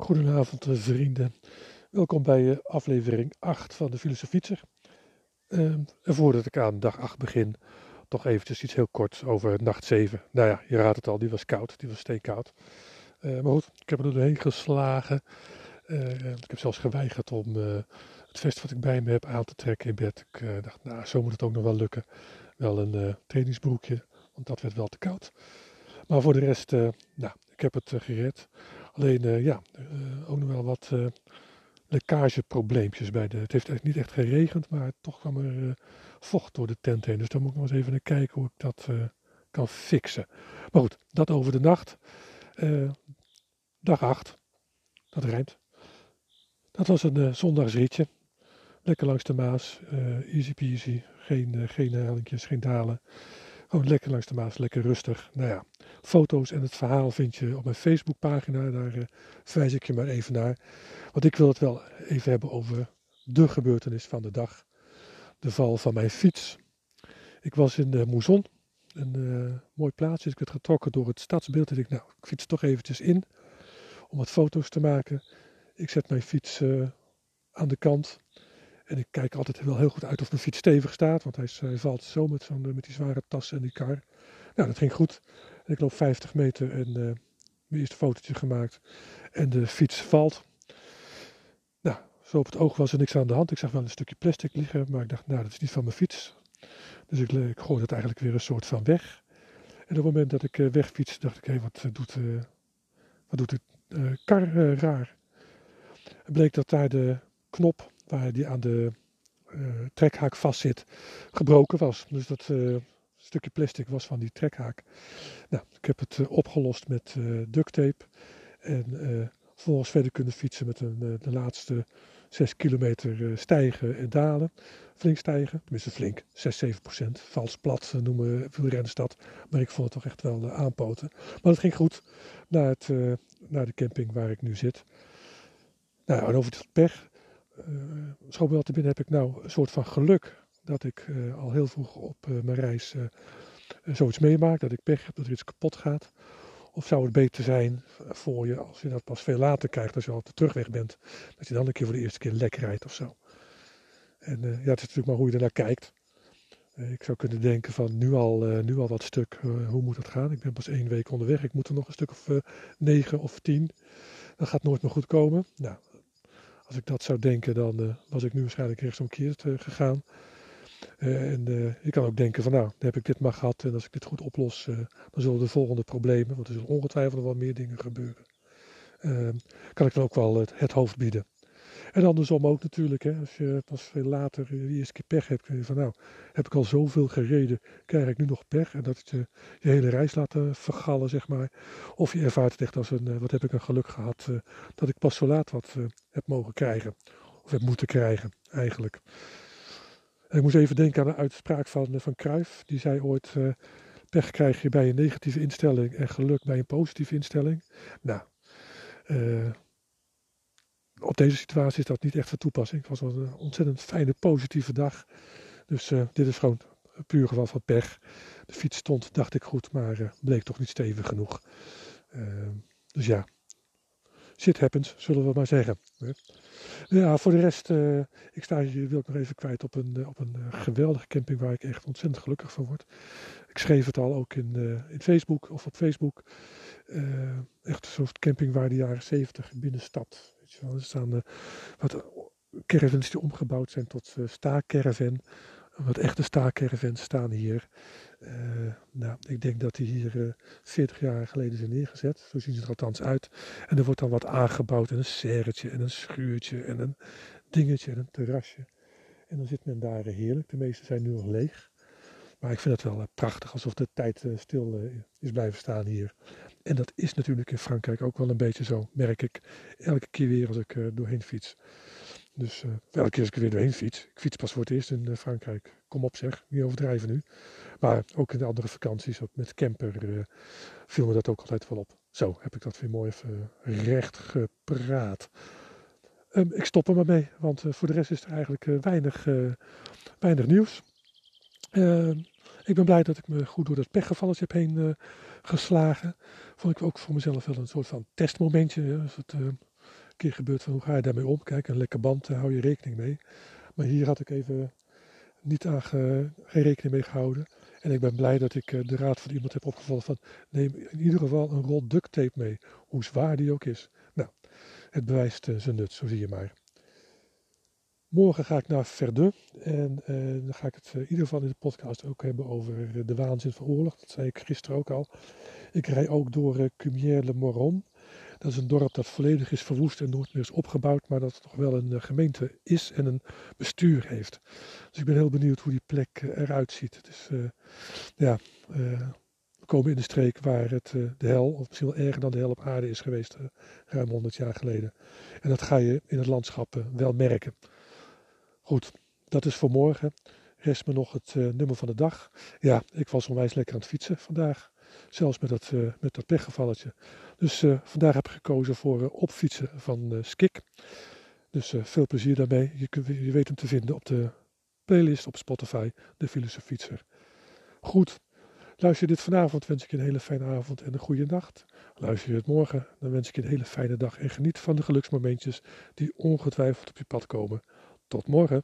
Goedenavond eh, vrienden. Welkom bij eh, aflevering 8 van de Filosofietser. Uh, en voordat ik aan dag 8 begin, toch eventjes iets heel kort over nacht 7. Nou ja, je raadt het al, die was koud, die was steenkoud. Uh, maar goed, ik heb er doorheen geslagen. ik heb zelfs geweigerd om het vest wat ik bij me heb aan te trekken in bed. Ik dacht, nou, zo moet het ook nog wel lukken. Wel een trainingsbroekje, want dat werd wel te koud. Maar voor de rest, nou, ik heb het gered. Alleen uh, ja, uh, ook nog wel wat uh, lekkageprobleempjes bij de. Het heeft echt niet echt geregend, maar toch kwam er vocht door de tent heen. Dus daar moet ik nog eens even naar kijken hoe ik dat kan fixen. Maar goed, dat over de nacht. dag 8. Dat rijmt. Dat was een zondagsritje. Lekker langs de Maas. easy peasy. Geen, geen hellingjes, geen dalen. Gewoon lekker langs de Maas, lekker rustig. Nou ja, foto's en het verhaal vind je op mijn Facebookpagina. Daar uh, wijs ik je maar even naar. Want ik wil het wel even hebben over de gebeurtenis van de dag. De val van mijn fiets. Ik was in uh, Mouzon, een uh, mooi plaatsje. Ik werd getrokken door het stadsbeeld. En ik nou, ik fiets toch eventjes in om wat foto's te maken. Ik zet mijn fiets aan de kant. En ik kijk altijd wel heel goed uit of mijn fiets stevig staat. Want hij, valt zo met, met die zware tas en die kar. Nou, dat ging goed. En ik loop 50 meter en uh, mijn eerste fotootje gemaakt. En de fiets valt. Nou, zo op het oog was er niks aan de hand. Ik zag wel een stukje plastic liggen, maar ik dacht, nou, dat is niet van mijn fiets. Dus ik, ik gooi het eigenlijk weer een soort van weg. En op het moment dat ik uh, wegfiets, dacht ik, hé, hey, wat, doet, uh, wat doet de kar raar? Het bleek dat daar de knop waar die aan de trekhaak vast zit, gebroken was. Dus dat stukje plastic was van die trekhaak. Nou, ik heb het uh, opgelost met duct tape. En vervolgens verder kunnen fietsen met een, de laatste 6 kilometer stijgen en dalen. Flink stijgen, tenminste flink, 6, 7 procent. Vals plat noemen veel renners dat. Maar ik vond het toch echt wel aanpoten. Maar het ging goed naar, het, naar de camping waar ik nu zit. Nou, en over het pech. Uh, wel te binnen heb ik nou een soort van geluk dat ik uh, al heel vroeg op uh, mijn reis zoiets meemaak, dat ik pech heb, dat er iets kapot gaat. Of zou het beter zijn voor je als je dat pas veel later krijgt, als je al op de terugweg bent, dat je dan een keer voor de eerste keer lek rijdt of zo. En ja, het is natuurlijk maar hoe je ernaar kijkt. ik zou kunnen denken van nu al, nu al wat stuk, hoe moet dat gaan? Ik ben pas één week onderweg, ik moet er nog een stuk of negen of tien. Dat gaat nooit meer goed komen. Nou, als ik dat zou denken, dan was ik nu waarschijnlijk rechtsomkeerd gegaan. Uh, en uh, je kan ook denken van nou, dan heb ik dit maar gehad en als ik dit goed oplos, dan zullen de volgende problemen, want er zullen ongetwijfeld wel meer dingen gebeuren, ehm, kan ik dan ook wel het, hoofd bieden. En andersom ook natuurlijk, hè, als je pas veel later de eerste keer pech hebt, kun je van nou, heb ik al zoveel gereden, krijg ik nu nog pech en dat je je hele reis laat vergallen, zeg maar. Of je ervaart het echt als een, wat heb ik een geluk gehad, dat ik pas zo laat wat heb mogen krijgen, of heb moeten krijgen eigenlijk. Ik moest even denken aan een uitspraak van, eh, van Cruijff. Die zei ooit, pech krijg je bij een negatieve instelling en geluk bij een positieve instelling. Nou, op deze situatie is dat niet echt van toepassing. Het was een ontzettend fijne, positieve dag. Dus uh, dit is gewoon puur geval van pech. De fiets stond, dacht ik goed, maar bleek toch niet stevig genoeg. dus ja, shit happens, zullen we maar zeggen. Ja, voor de rest, uh, ik sta hier, wil ik nog even kwijt op een, uh, op een uh, geweldige camping waar ik echt ontzettend gelukkig van word. Ik schreef het al ook in, in Facebook of op Facebook. echt soort camping waar de jaren 70 binnenstad. Er staan wat caravans die omgebouwd zijn tot staakcaravan. Wat echte staakcaravans staan hier. Uh, nou, ik denk dat die hier uh, 40 jaar geleden zijn neergezet. Zo zien ze er althans uit. En er wordt dan wat aangebouwd. En een serretje en een schuurtje en een dingetje en een terrasje. En dan zit men daar heerlijk. De meeste zijn nu nog leeg. Maar ik vind het wel uh, prachtig. Alsof de tijd eh, stil is blijven staan hier. En dat is natuurlijk in Frankrijk ook wel een beetje zo. Merk ik elke keer weer als ik doorheen fiets. Dus elke keer als ik er weer doorheen fiets. Ik fiets pas voor het eerst in Frankrijk. Kom op zeg, niet overdrijven nu. Maar ook in de andere vakanties, ook met camper, uh, viel me dat ook altijd wel op. Zo, heb ik dat weer mooi even recht gepraat. Um, ik stop er maar mee, want voor de rest is er eigenlijk weinig, weinig nieuws. Ik ben blij dat ik me goed door dat pechgevalletje heb heen geslagen. Vond ik ook voor mezelf wel een soort van testmomentje. Als het keer gebeurt van hoe ga je daarmee om. Kijk, een lekker band, daar hou je rekening mee. Maar hier had ik even niet aan geen rekening mee gehouden. En ik ben blij dat ik de raad van iemand heb opgevallen van neem in ieder geval een rol duct tape mee, hoe zwaar die ook is. Nou, het bewijst zijn nut, zo zie je maar. Morgen ga ik naar Verdun en uh, dan ga ik het in ieder geval in de podcast ook hebben over de waanzin van oorlog. Dat zei ik gisteren ook al. Ik rij ook door uh, Cumière-le-Moron. Dat is een dorp dat volledig is verwoest en nooit meer is opgebouwd, maar dat nog wel een gemeente is en een bestuur heeft. Dus ik ben heel benieuwd hoe die plek eruit ziet. Het ja, we komen in de streek waar het de hel, of misschien wel erger dan de hel op aarde is geweest, ruim 100 jaar geleden. En dat ga je in het landschap wel merken. Goed, dat is voor morgen. Rest me nog het uh, nummer van de dag. Ja, ik was onwijs lekker aan het fietsen vandaag. Zelfs met dat, uh, met dat pechgevalletje. Dus uh, vandaag heb ik gekozen voor opfietsen van Skik. Dus veel plezier daarmee. Je, je weet hem te vinden op de playlist op Spotify, de Filosofietser. Goed, luister je dit vanavond, wens ik je een hele fijne avond en een goede nacht. Luister je het morgen, dan wens ik je een hele fijne dag en geniet van de geluksmomentjes die ongetwijfeld op je pad komen. Tot morgen.